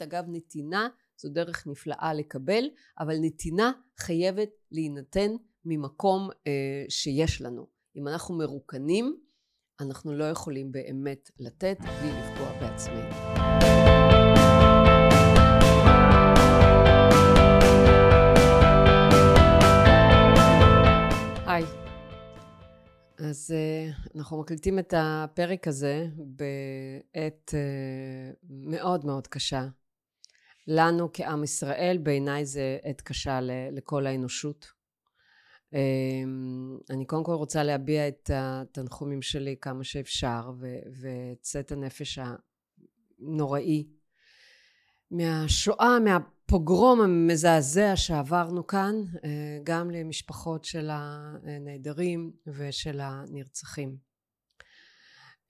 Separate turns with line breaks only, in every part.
באמת, אגב, נתינה זו דרך נפלאה לקבל, אבל נתינה חייבת להינתן ממקום אה, שיש לנו. אם אנחנו מרוקנים, אנחנו לא יכולים באמת לתת בלי לפגוע בעצמנו. היי. אז uh, אנחנו מקליטים את הפרק הזה בעת uh, מאוד מאוד קשה. לנו כעם ישראל, בעיניי זה עת קשה לכל האנושות. אמ, אני קודם כל רוצה להביע את התנחומים שלי כמה שאפשר וצאת הנפש הנוראי מהשואה, מהפוגרום המזעזע שעברנו כאן, אה, גם למשפחות של הנעדרים ושל הנרצחים.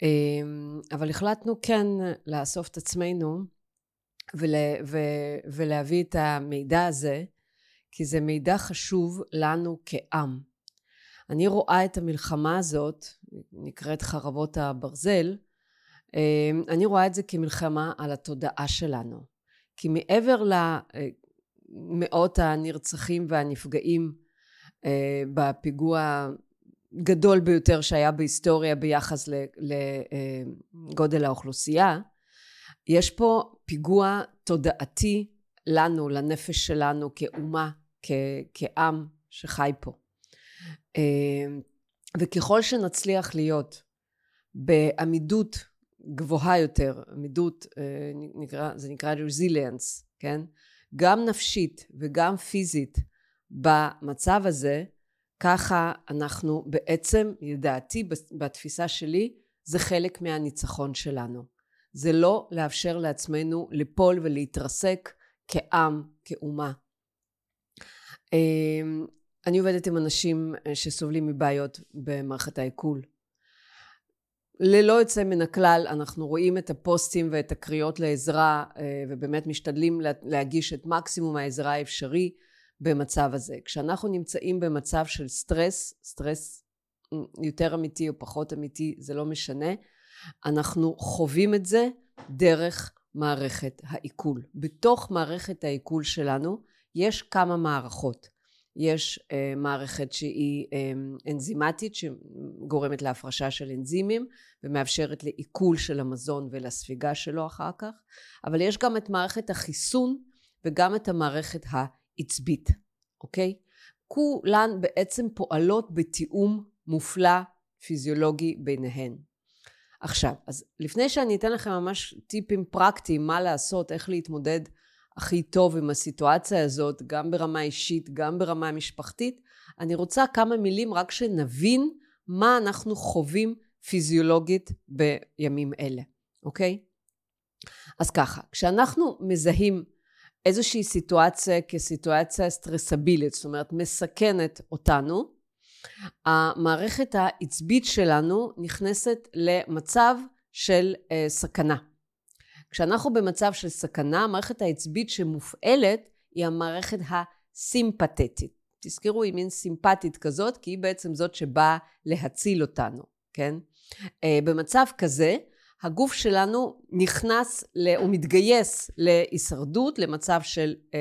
אמ, אבל החלטנו כן לאסוף את עצמנו ולה, ו, ולהביא את המידע הזה כי זה מידע חשוב לנו כעם. אני רואה את המלחמה הזאת, נקראת חרבות הברזל, אמ, אני רואה את זה כמלחמה על התודעה שלנו. כי מעבר למאות הנרצחים והנפגעים אה, בפיגוע הגדול ביותר שהיה בהיסטוריה ביחס לגודל האוכלוסייה, יש פה פיגוע תודעתי לנו, לנפש שלנו כאומה, כ- כעם שחי פה. אמ, וככל שנצליח להיות בעמידות גבוהה יותר, עמידות, אה, נקרא, זה נקרא resilience, כן? גם נפשית וגם פיזית במצב הזה, ככה אנחנו בעצם, לדעתי, בתפיסה שלי, זה חלק מהניצחון שלנו. זה לא לאפשר לעצמנו ליפול ולהתרסק כעם, כאומה. אמ, אני עובדת עם אנשים אה, שסובלים מבעיות במערכת העיכול. ללא יוצא מן הכלל אנחנו רואים את הפוסטים ואת הקריאות לעזרה אה, ובאמת משתדלים להגיש את מקסימום העזרה האפשרי במצב הזה. כשאנחנו נמצאים במצב של סטרס, סטרס יותר אמיתי או פחות אמיתי זה לא משנה, אנחנו חווים את זה דרך מערכת העיכול. בתוך מערכת העיכול שלנו יש כמה מערכות. יש uh, מערכת שהיא um, אנזימטית שגורמת להפרשה של אנזימים ומאפשרת לעיכול של המזון ולספיגה שלו אחר כך, אבל יש גם את מערכת החיסון וגם את המערכת העצבית, אוקיי? כולן בעצם פועלות בתיאום מופלא פיזיולוגי ביניהן. עכשיו, אז לפני שאני אתן לכם ממש טיפים פרקטיים מה לעשות, איך להתמודד הכי טוב עם הסיטואציה הזאת, גם ברמה אישית, גם ברמה משפחתית, אני רוצה כמה מילים רק שנבין מה אנחנו חווים פיזיולוגית בימים אלה, אוקיי? אז ככה, כשאנחנו מזהים איזושהי סיטואציה כסיטואציה סטרסבילית, זאת אומרת מסכנת אותנו, המערכת העצבית שלנו נכנסת למצב של uh, סכנה. כשאנחנו במצב של סכנה, המערכת העצבית שמופעלת היא המערכת הסימפתטית. תזכרו, היא מין סימפטית כזאת, כי היא בעצם זאת שבאה להציל אותנו, כן? Uh, במצב כזה, הגוף שלנו נכנס, הוא מתגייס להישרדות, למצב של uh,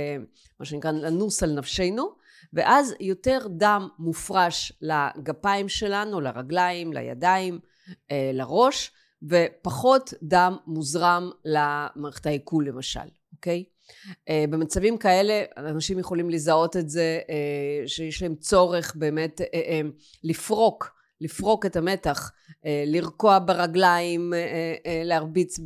מה שנקרא לנוס על נפשנו, ואז יותר דם מופרש לגפיים שלנו, לרגליים, לידיים, אה, לראש, ופחות דם מוזרם למערכת העיכול למשל, אוקיי? אה, במצבים כאלה אנשים יכולים לזהות את זה אה, שיש להם צורך באמת לפרוק לפרוק את המתח, לרקוע ברגליים, להרביץ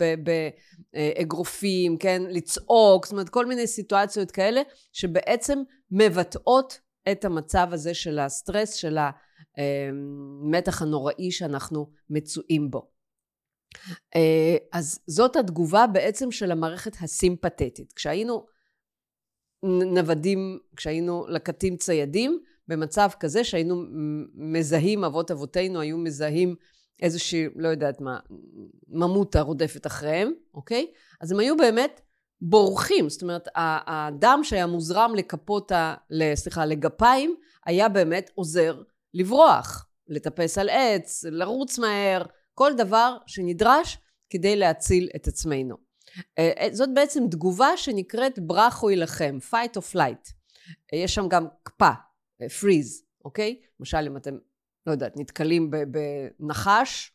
באגרופים, כן? לצעוק, זאת אומרת כל מיני סיטואציות כאלה שבעצם מבטאות את המצב הזה של הסטרס, של המתח הנוראי שאנחנו מצויים בו. אה, אז זאת התגובה בעצם של המערכת הסימפתטית. כשהיינו נוודים, כשהיינו לקטים ציידים, במצב כזה שהיינו מזהים, אבות אבותינו היו מזהים איזושהי, לא יודעת מה, ממותה רודפת אחריהם, אוקיי? אז הם היו באמת בורחים, זאת אומרת הדם שהיה מוזרם לכפות, ה, סליחה, לגפיים, היה באמת עוזר לברוח, לטפס על עץ, לרוץ מהר, כל דבר שנדרש כדי להציל את עצמנו. זאת בעצם תגובה שנקראת ברח או יילחם, fight or flight. יש שם גם קפה, freeze, אוקיי? למשל אם אתם, לא יודעת, נתקלים בנחש,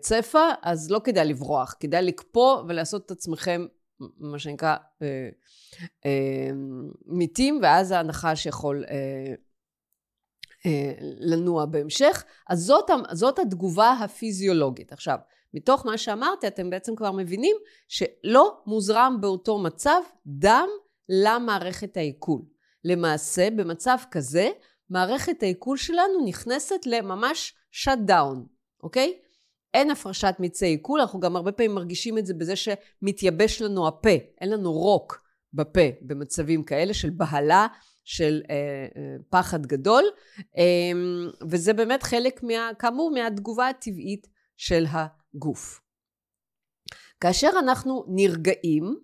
צפה, אז לא כדאי לברוח, כדאי לקפוא ולעשות את עצמכם, מה שנקרא, מתים, ואז הנחש יכול לנוע בהמשך. אז זאת, זאת התגובה הפיזיולוגית. עכשיו, מתוך מה שאמרתי, אתם בעצם כבר מבינים שלא מוזרם באותו מצב דם למערכת העיכול. למעשה, במצב כזה, מערכת העיכול שלנו נכנסת לממש shut down, אוקיי? אין הפרשת מיצי עיכול, אנחנו גם הרבה פעמים מרגישים את זה בזה שמתייבש לנו הפה, אין לנו רוק בפה במצבים כאלה של בהלה, של אה, אה, פחד גדול, אה, וזה באמת חלק, מה, כאמור, מהתגובה הטבעית של הגוף. כאשר אנחנו נרגעים,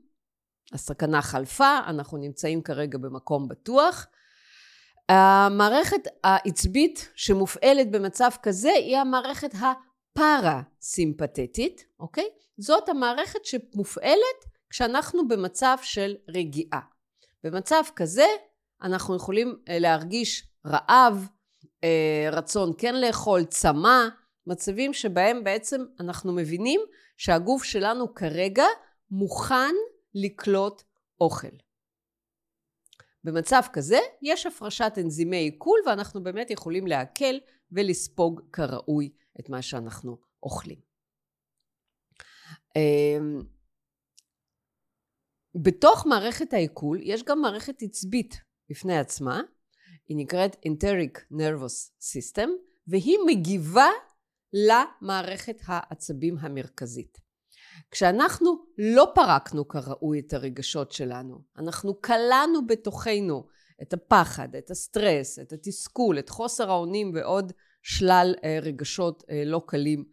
הסכנה חלפה, אנחנו נמצאים כרגע במקום בטוח, המערכת העצבית שמופעלת במצב כזה היא המערכת הפרה-סימפתטית, אוקיי? זאת המערכת שמופעלת כשאנחנו במצב של רגיעה. במצב כזה אנחנו יכולים אה, להרגיש רעב, אה, רצון כן לאכול, צמא, מצבים שבהם בעצם אנחנו מבינים שהגוף שלנו כרגע מוכן לקלוט אוכל. במצב כזה יש הפרשת אנזימי עיכול ואנחנו באמת יכולים לעכל ולספוג כראוי את מה שאנחנו אוכלים. אמ, בתוך מערכת העיכול יש גם מערכת עצבית בפני עצמה, היא נקראת enteric nervous system והיא מגיבה למערכת העצבים המרכזית. כשאנחנו לא פרקנו כראוי את הרגשות שלנו, אנחנו כלאנו בתוכנו את הפחד, את הסטרס, את התסכול, את חוסר האונים ועוד שלל אה, רגשות אה, לא קלים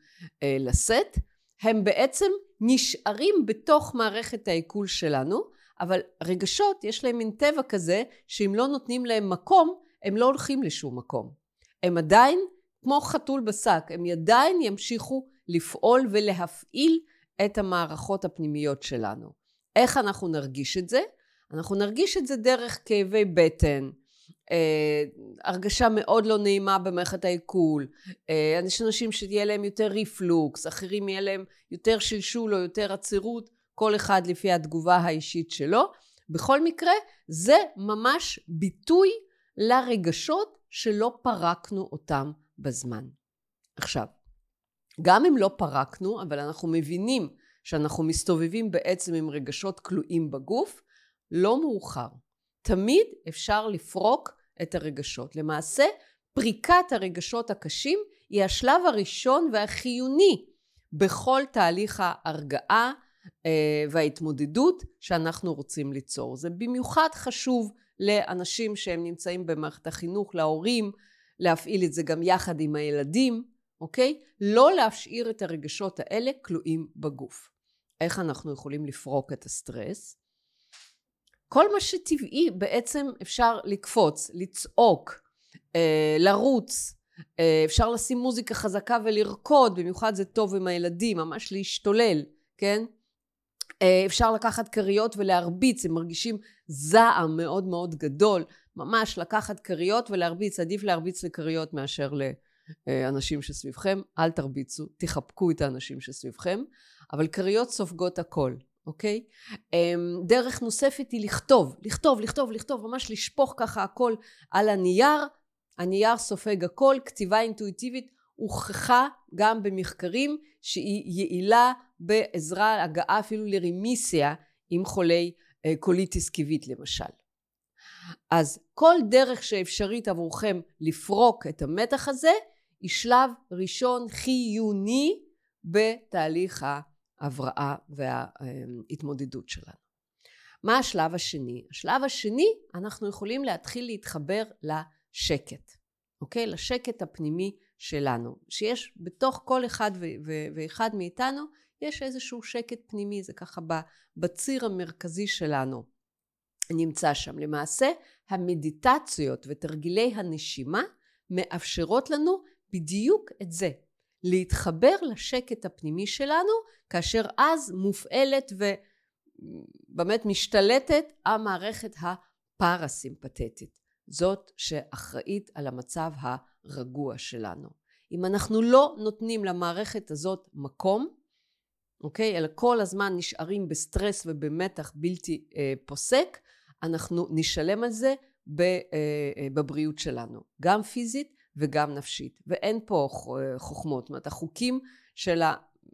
אה, לשאת, הם בעצם נשארים בתוך מערכת העיכול שלנו, אבל רגשות יש להם מין טבע כזה שאם לא נותנים להם מקום, הם לא הולכים לשום מקום. הם עדיין כמו חתול בשק, הם עדיין ימשיכו לפעול ולהפעיל את המערכות הפנימיות שלנו. איך אנחנו נרגיש את זה? אנחנו נרגיש את זה דרך כאבי בטן, אה, הרגשה מאוד לא נעימה במערכת העיכול, אה, יש אנשים שיהיה להם יותר ריפלוקס, אחרים יהיה להם יותר שלשול או יותר עצירות, כל אחד לפי התגובה האישית שלו. בכל מקרה, זה ממש ביטוי לרגשות שלא פרקנו אותם בזמן. עכשיו, גם אם לא פרקנו, אבל אנחנו מבינים שאנחנו מסתובבים בעצם עם רגשות כלואים בגוף, לא מאוחר. תמיד אפשר לפרוק את הרגשות. למעשה, פריקת הרגשות הקשים היא השלב הראשון והחיוני בכל תהליך ההרגעה אה, וההתמודדות שאנחנו רוצים ליצור. זה במיוחד חשוב לאנשים שהם נמצאים במערכת החינוך, להורים, להפעיל את זה גם יחד עם הילדים, אוקיי? לא להשאיר את הרגשות האלה כלואים בגוף. איך אנחנו יכולים לפרוק את הסטרס? כל מה שטבעי בעצם אפשר לקפוץ, לצעוק, אה, לרוץ, אה, אפשר לשים מוזיקה חזקה ולרקוד, במיוחד זה טוב עם הילדים, ממש להשתולל, כן? אה, אפשר לקחת כריות ולהרביץ, הם מרגישים זעם מאוד מאוד גדול, ממש לקחת כריות ולהרביץ, עדיף להרביץ לכריות מאשר לאנשים שסביבכם, אל תרביצו, תחבקו את האנשים שסביבכם, אבל כריות סופגות הכל, אוקיי? אמ, דרך נוספת היא לכתוב, לכתוב, לכתוב, לכתוב, ממש לשפוך ככה הכל על הנייר, הנייר סופג הכל, כתיבה אינטואיטיבית הוכחה גם במחקרים שהיא יעילה בעזרה, הגעה אפילו לרמיסיה עם חולי אה, קוליטיס קיבית למשל. אז כל דרך שאפשרית עבורכם לפרוק את המתח הזה היא שלב ראשון חיוני בתהליך ההבראה וההתמודדות שלנו. מה השלב השני? השלב השני, אנחנו יכולים להתחיל להתחבר לשקט, אוקיי? לשקט הפנימי שלנו, שיש בתוך כל אחד ואחד מאיתנו, יש איזשהו שקט פנימי, זה ככה בציר המרכזי שלנו נמצא שם. למעשה, המדיטציות ותרגילי הנשימה מאפשרות לנו בדיוק את זה, להתחבר לשקט הפנימי שלנו, כאשר אז מופעלת ובאמת משתלטת המערכת הפרסימפטית. זאת שאחראית על המצב הרגוע שלנו. אם אנחנו לא נותנים למערכת הזאת מקום, אוקיי? אלא כל הזמן נשארים בסטרס ובמתח בלתי אה, פוסק, אנחנו נשלם על זה אה, אה, בבריאות שלנו, גם פיזית וגם נפשית. ואין פה חוכמות. זאת אומרת, החוקים של.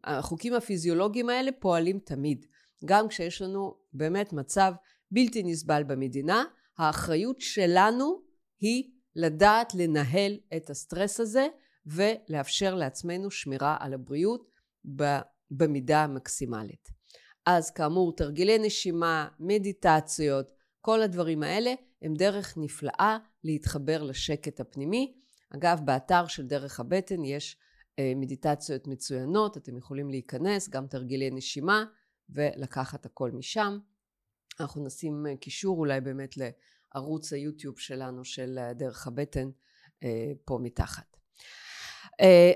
החוקים הפיזיולוגיים האלה פועלים תמיד. גם כשיש לנו באמת מצב בלתי נסבל במדינה, האחריות שלנו היא לדעת לנהל את הסטרס הזה ולאפשר לעצמנו שמירה על הבריאות במידה המקסימלית. אז כאמור, תרגילי נשימה, מדיטציות, כל הדברים האלה הם דרך נפלאה להתחבר לשקט הפנימי. אגב, באתר של דרך הבטן יש אה, מדיטציות מצוינות, אתם יכולים להיכנס, גם תרגילי נשימה, ולקחת הכל משם. אנחנו נשים אה, קישור אולי באמת לערוץ היוטיוב שלנו של אה, דרך הבטן פה מתחת.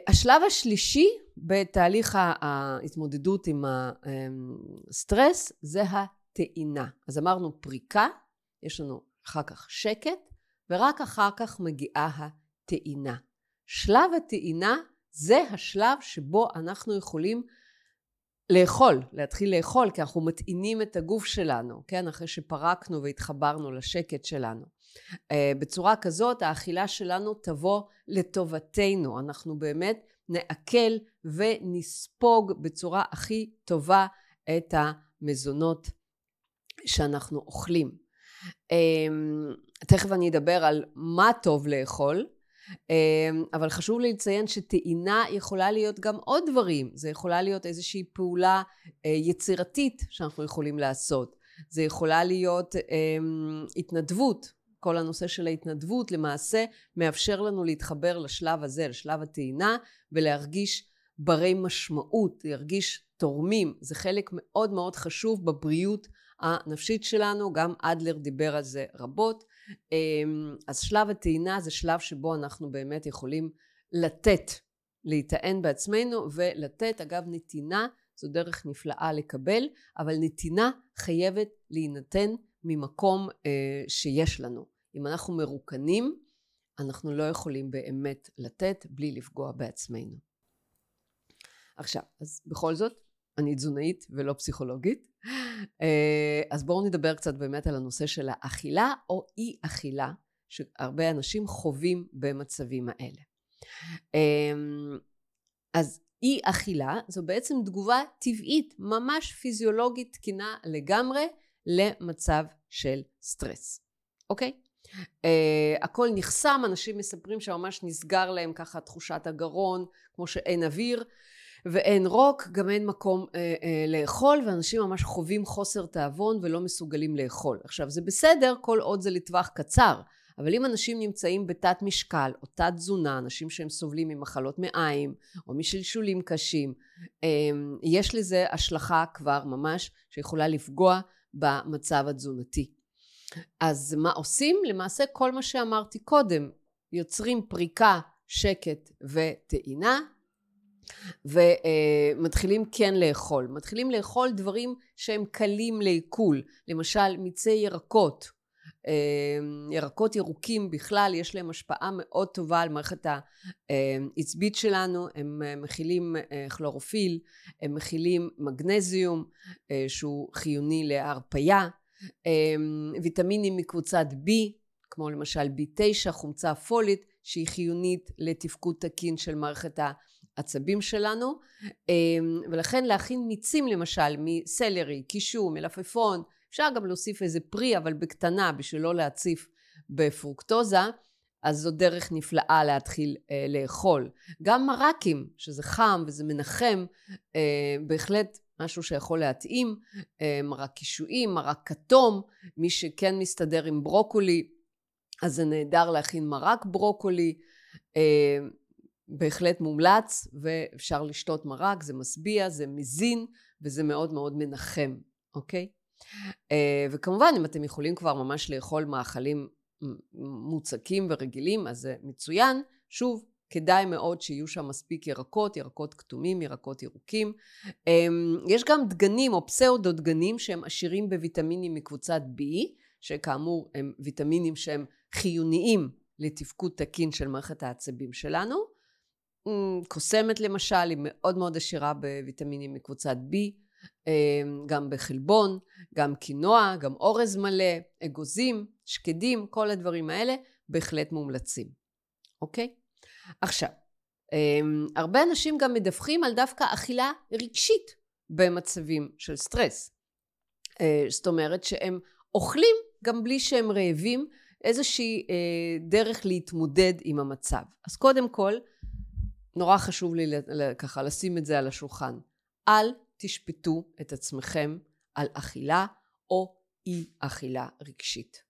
השלב השלישי בתהליך ההתמודדות עם הסטרס זה הטעינה. אז אמרנו פריקה, יש לנו אחר כך שקט, ורק אחר כך מגיעה הטעינה. שלב הטעינה זה השלב שבו אנחנו יכולים לאכול, להתחיל לאכול, כי אנחנו מטעינים את הגוף שלנו, כן? אחרי שפרקנו והתחברנו לשקט שלנו. אה, בצורה כזאת האכילה שלנו תבוא לטובתנו, אנחנו באמת נעכל ונספוג בצורה הכי טובה את המזונות שאנחנו אוכלים. אמ, תכף אני אדבר על מה טוב לאכול, אבל חשוב לי לציין שטעינה יכולה להיות גם עוד דברים. זה יכולה להיות איזושהי פעולה אה, יצירתית שאנחנו יכולים לעשות. זה יכולה להיות אמ, התנדבות. כל הנושא של ההתנדבות למעשה מאפשר לנו להתחבר לשלב הזה, לשלב הטעינה, ולהרגיש ברי משמעות, להרגיש תורמים. זה חלק מאוד מאוד חשוב בבריאות הנפשית שלנו, גם אדלר דיבר על זה רבות. אמ, אז שלב הטעינה זה שלב שבו אנחנו באמת יכולים לתת, להיטען בעצמנו ולתת. אגב, נתינה זו דרך נפלאה לקבל, אבל נתינה חייבת להינתן ממקום אה, שיש לנו. אם אנחנו מרוקנים, אנחנו לא יכולים באמת לתת בלי לפגוע בעצמנו. עכשיו, אז בכל זאת, אני תזונאית ולא פסיכולוגית, אז בואו נדבר קצת באמת על הנושא של האכילה או אי אכילה, שהרבה אנשים חווים במצבים האלה. אמ, אז אי אכילה זו בעצם תגובה טבעית, ממש פיזיולוגית תקינה לגמרי למצב של סטרס, אוקיי? Uh, הכל נחסם, אנשים מספרים שממש נסגר להם ככה תחושת הגרון, כמו שאין אוויר, ואין רוק, גם אין מקום אה, אה, לאכול, ואנשים ממש חווים חוסר תיאבון ולא מסוגלים לאכול. עכשיו, זה בסדר כל עוד זה לטווח קצר, אבל אם אנשים נמצאים בתת משקל או תת תזונה, אנשים שהם סובלים ממחלות מעיים או משלשולים קשים, אה, יש לזה השלכה כבר ממש שיכולה לפגוע במצב התזונתי. אז מה עושים? למעשה כל מה שאמרתי קודם, יוצרים פריקה, שקט וטעינה, ומתחילים כן לאכול. מתחילים לאכול דברים שהם קלים לעיכול, למשל מיצי ירקות. אה, ירקות ירוקים בכלל יש להם השפעה מאוד טובה על מערכת העצבית שלנו, הם מכילים אה, כלורופיל, הם מכילים מגנזיום אה, שהוא חיוני להרפייה, ויטמינים מקבוצת B, כמו למשל B9, חומצה פולית, שהיא חיונית לתפקוד תקין של מערכת העצבים שלנו, אמ, ולכן להכין מיצים למשל מסלרי, קישור, מלפפון, אפשר גם להוסיף איזה פרי אבל בקטנה בשביל לא להציף בפרוקטוזה, אז זו דרך נפלאה להתחיל אה, לאכול. גם מרקים, שזה חם וזה מנחם, אה, בהחלט משהו שיכול להתאים, אה, מרק קישואים, מרק כתום, מי שכן מסתדר עם ברוקולי, אז זה נהדר להכין מרק ברוקולי. אה, בהחלט מומלץ ואפשר לשתות מרק, זה משביע, זה מזין וזה מאוד מאוד מנחם, אוקיי? אה, וכמובן אם אתם יכולים כבר ממש לאכול מאכלים מוצקים ורגילים אז זה מצוין. שוב, כדאי מאוד שיהיו שם מספיק ירקות, ירקות כתומים, ירקות ירוקים. אמ, יש גם דגנים או פסאודו דגנים שהם עשירים בוויטמינים מקבוצת B, שכאמור הם ויטמינים שהם חיוניים לתפקוד תקין של מערכת העצבים שלנו. קוסמת למשל היא מאוד מאוד עשירה בוויטמינים מקבוצת B, אמ, גם בחלבון, גם קינוע, גם אורז מלא, אגוזים, שקדים, כל הדברים האלה בהחלט מומלצים, אוקיי? עכשיו, אמ, הרבה אנשים גם מדווחים על דווקא אכילה רגשית במצבים של סטרס. אה, זאת אומרת שהם אוכלים גם בלי שהם רעבים, איזושהי אה, דרך להתמודד עם המצב. אז קודם כל, נורא חשוב לי ככה לשים את זה על השולחן. אל תשפטו את עצמכם על אכילה או אי אכילה רגשית.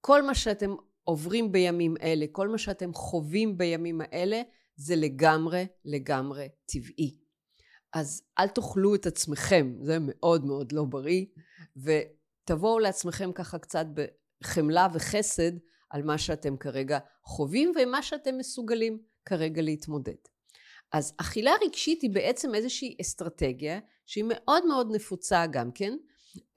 כל מה שאתם עוברים בימים אלה, כל מה שאתם חווים בימים האלה, זה לגמרי לגמרי טבעי. אז אל תאכלו את עצמכם, זה מאוד מאוד לא בריא, ותבואו לעצמכם ככה קצת בחמלה וחסד על מה שאתם כרגע חווים ומה שאתם מסוגלים כרגע להתמודד. אז אכילה רגשית היא בעצם איזושהי אסטרטגיה שהיא מאוד מאוד נפוצה גם כן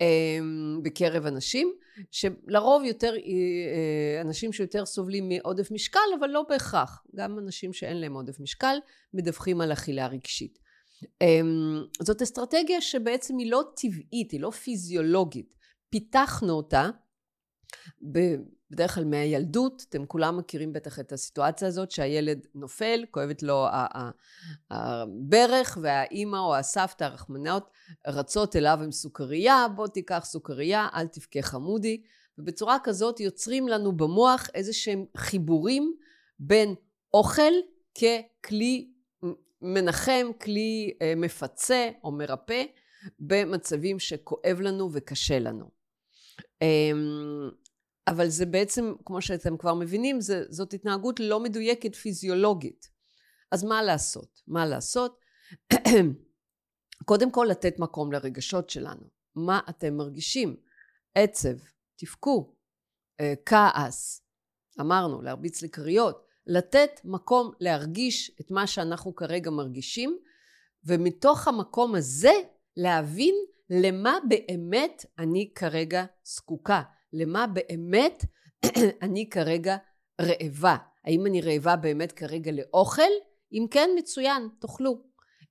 אמ, בקרב אנשים, שלרוב יותר אה, אנשים שיותר סובלים מעודף משקל, אבל לא בהכרח. גם אנשים שאין להם עודף משקל מדווחים על אכילה רגשית. אמ, זאת אסטרטגיה שבעצם היא לא טבעית, היא לא פיזיולוגית. פיתחנו אותה בדרך כלל מהילדות, אתם כולם מכירים בטח את הסיטואציה הזאת שהילד נופל, כואבת לו הברך והאימא או הסבתא הרחמנות רצות אליו עם סוכריה, בוא תיקח סוכריה, אל תבכה חמודי, ובצורה כזאת יוצרים לנו במוח איזה שהם חיבורים בין אוכל ככלי מנחם, כלי אה, מפצה או מרפא במצבים שכואב לנו וקשה לנו. אמ, אבל זה בעצם, כמו שאתם כבר מבינים, זה, זאת התנהגות לא מדויקת פיזיולוגית. אז מה לעשות? מה לעשות? קודם כל לתת מקום לרגשות שלנו. מה אתם מרגישים? עצב, תבכו, אה, כעס, אמרנו, להרביץ לקריות, לתת מקום להרגיש את מה שאנחנו כרגע מרגישים, ומתוך המקום הזה להבין למה באמת אני כרגע זקוקה. למה באמת אני כרגע רעבה. האם אני רעבה באמת כרגע לאוכל? אם כן, מצוין, תאכלו.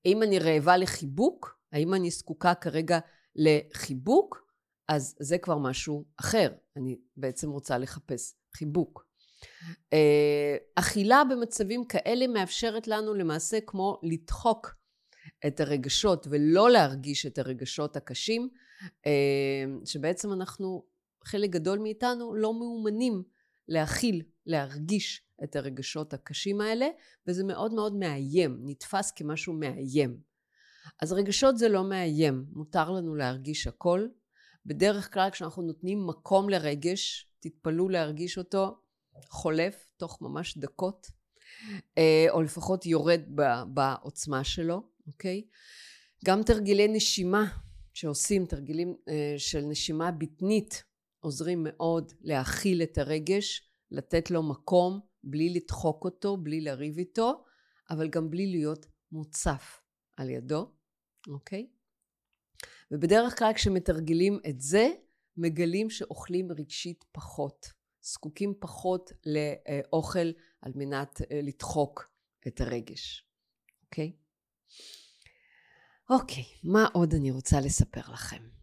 האם אני רעבה לחיבוק? האם אני זקוקה כרגע לחיבוק? אז זה כבר משהו אחר. אני בעצם רוצה לחפש חיבוק. אה, אכילה במצבים כאלה מאפשרת לנו למעשה כמו לדחוק את הרגשות ולא להרגיש את הרגשות הקשים, אה, שבעצם אנחנו חלק גדול מאיתנו לא מאומנים להכיל, להרגיש את הרגשות הקשים האלה, וזה מאוד מאוד מאיים, נתפס כמשהו מאיים. אז רגשות זה לא מאיים, מותר לנו להרגיש הכל. בדרך כלל כשאנחנו נותנים מקום לרגש, תתפלאו להרגיש אותו חולף תוך ממש דקות, אה, או לפחות יורד בעוצמה שלו, אוקיי? גם תרגילי נשימה שעושים, תרגילים אה, של נשימה בטנית, עוזרים מאוד להכיל את הרגש, לתת לו מקום בלי לדחוק אותו, בלי לריב איתו, אבל גם בלי להיות מוצף על ידו, אוקיי? ובדרך כלל כשמתרגלים את זה, מגלים שאוכלים רגשית פחות, זקוקים פחות לאוכל על מנת אה, לדחוק את הרגש, אוקיי? אוקיי, מה עוד אני רוצה לספר לכם?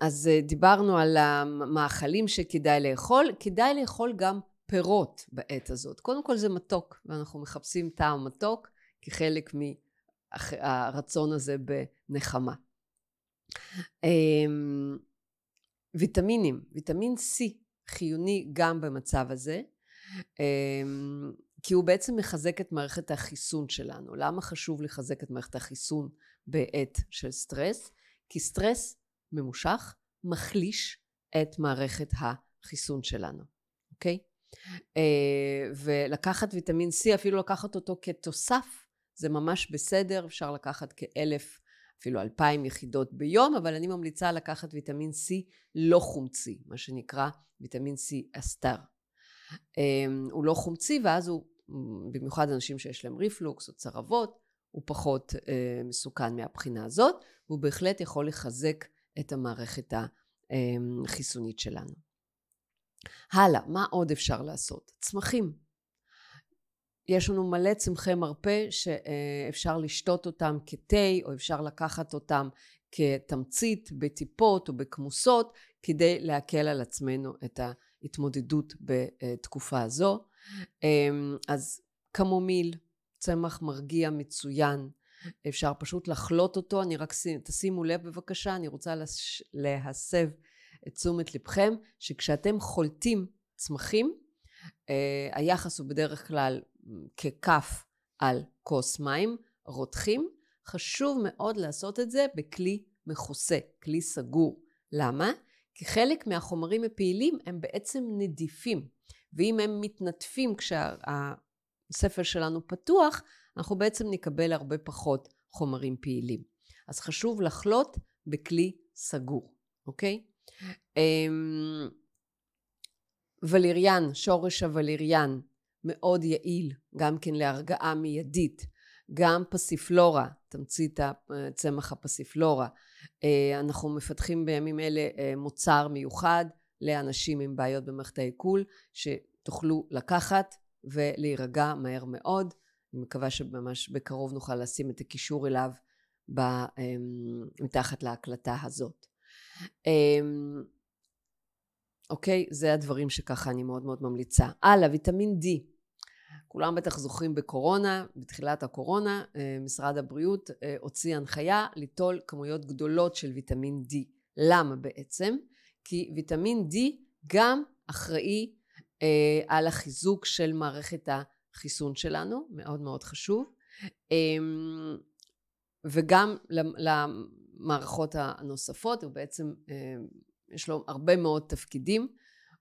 אז אה, דיברנו על המאכלים שכדאי לאכול, כדאי לאכול גם פירות בעת הזאת. קודם כל זה מתוק, ואנחנו מחפשים טעם מתוק כחלק מהרצון הזה בנחמה. אמ, ויטמינים, ויטמין C חיוני גם במצב הזה, אמ, כי הוא בעצם מחזק את מערכת החיסון שלנו. למה חשוב לחזק את מערכת החיסון בעת של סטרס? כי סטרס ממושך מחליש את מערכת החיסון שלנו, אוקיי? אה, ולקחת ויטמין C, אפילו לקחת אותו כתוסף, זה ממש בסדר, אפשר לקחת כאלף אפילו אלפיים יחידות ביום, אבל אני ממליצה לקחת ויטמין C לא חומצי, מה שנקרא ויטמין C אסתר. אמ, הוא לא חומצי ואז הוא, במיוחד אנשים שיש להם ריפלוקס או צרבות, הוא פחות אה, מסוכן מהבחינה הזאת, והוא בהחלט יכול לחזק את המערכת החיסונית שלנו. הלאה, מה עוד אפשר לעשות? צמחים. יש לנו מלא צמחי מרפא שאפשר לשתות אותם כתה, או אפשר לקחת אותם כתמצית בטיפות או בכמוסות, כדי להקל על עצמנו את ההתמודדות בתקופה הזו. אמ, אז קמומיל, צמח מרגיע מצוין, אפשר פשוט לחלוט אותו, אני רק, תשימו לב בבקשה, אני רוצה להסב את תשומת לבכם, שכשאתם חולטים צמחים, אה, היחס הוא בדרך כלל ככף על כוס מים, רותחים. חשוב מאוד לעשות את זה בכלי מכוסה, כלי סגור. למה? כי חלק מהחומרים הפעילים הם בעצם נדיפים, ואם הם מתנדפים כשהספר שלנו פתוח, אנחנו בעצם נקבל הרבה פחות חומרים פעילים. אז חשוב לחלוט בכלי סגור, אוקיי? אמ, וליריאן, שורש הווליריאן, מאוד יעיל, גם כן להרגעה מיידית. גם פסיפלורה, תמצית צמח הפסיפלורה. אה, אנחנו מפתחים בימים אלה אה, מוצר מיוחד לאנשים עם בעיות במערכת העיכול, שתוכלו לקחת ולהירגע מהר מאוד. אני מקווה שממש בקרוב נוכל לשים את הקישור אליו אמ, מתחת להקלטה הזאת. אמ, אוקיי? זה הדברים שככה אני מאוד מאוד ממליצה. הלאה, ויטמין D. כולם בטח זוכרים בקורונה, בתחילת הקורונה, אה, משרד הבריאות אה, הוציא הנחיה ליטול כמויות גדולות של ויטמין D. למה בעצם? כי ויטמין D גם אחראי אה, על החיזוק של מערכת החיסון שלנו, מאוד מאוד חשוב, אה, וגם למערכות הנוספות, הוא בעצם אה, יש לו הרבה מאוד תפקידים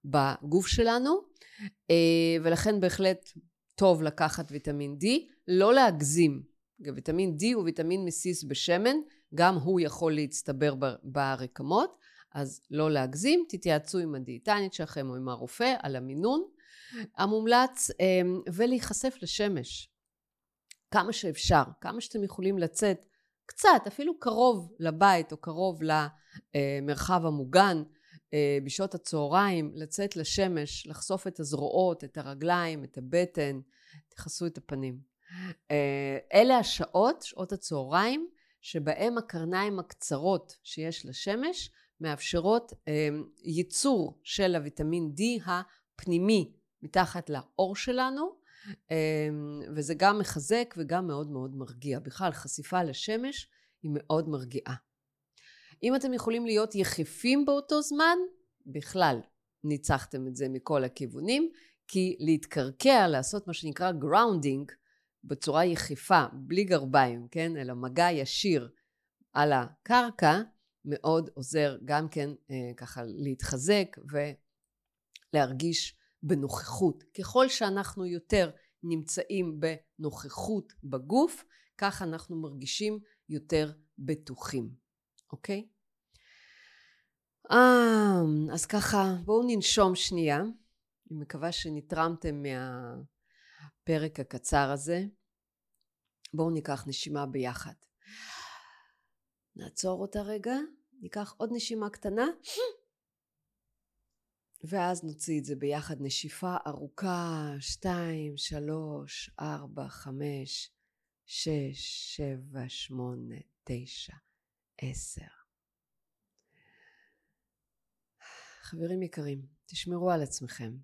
בגוף שלנו, אה, ולכן בהחלט טוב לקחת ויטמין D, לא להגזים. ויטמין D הוא ויטמין מסיס בשמן, גם הוא יכול להצטבר ברקמות, אז לא להגזים, תתייעצו עם הדיאטנית שלכם או עם הרופא על המינון המומלץ, אה, ולהיחשף לשמש. כמה שאפשר, כמה שאתם יכולים לצאת קצת, אפילו קרוב לבית או קרוב למרחב המוגן, אה, בשעות הצהריים, לצאת לשמש, לחשוף את הזרועות, את הרגליים, את הבטן, תכסו את הפנים. אה, אלה השעות, שעות הצהריים, שבהם הקרניים הקצרות שיש לשמש מאפשרות אה, ייצור של הוויטמין D הפנימי מתחת לאור שלנו, וזה גם מחזק וגם מאוד מאוד מרגיע. בכלל, חשיפה לשמש היא מאוד מרגיעה. אם אתם יכולים להיות יחפים באותו זמן, בכלל ניצחתם את זה מכל הכיוונים, כי להתקרקע, לעשות מה שנקרא גראונדינג, בצורה יחפה, בלי גרביים, כן? אלא מגע ישיר על הקרקע, מאוד עוזר גם כן אה, ככה להתחזק ולהרגיש בנוכחות. ככל שאנחנו יותר נמצאים בנוכחות בגוף, כך אנחנו מרגישים יותר בטוחים. אוקיי? אה, אז ככה, בואו ננשום שנייה. אני מקווה שנתרמתם מהפרק הקצר הזה. בואו ניקח נשימה ביחד. נעצור אותה רגע, ניקח עוד נשימה קטנה, ואז נוציא את זה ביחד. נשיפה ארוכה, שתיים, שלוש, ארבע, חמש, שש, שבע, שמונה, תשע. עשר. חברים יקרים, תשמרו על עצמכם.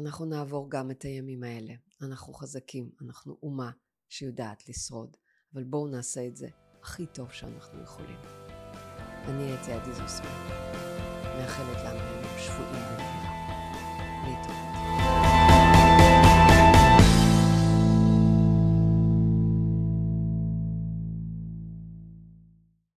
אנחנו נעבור גם את הימים האלה. אנחנו חזקים, אנחנו אומה שיודעת לשרוד, אבל בואו נעשה את זה הכי טוב שאנחנו יכולים. אני הייתי עדי זוסמן, מאחלת לנו שפויים ונעימים. להתראות.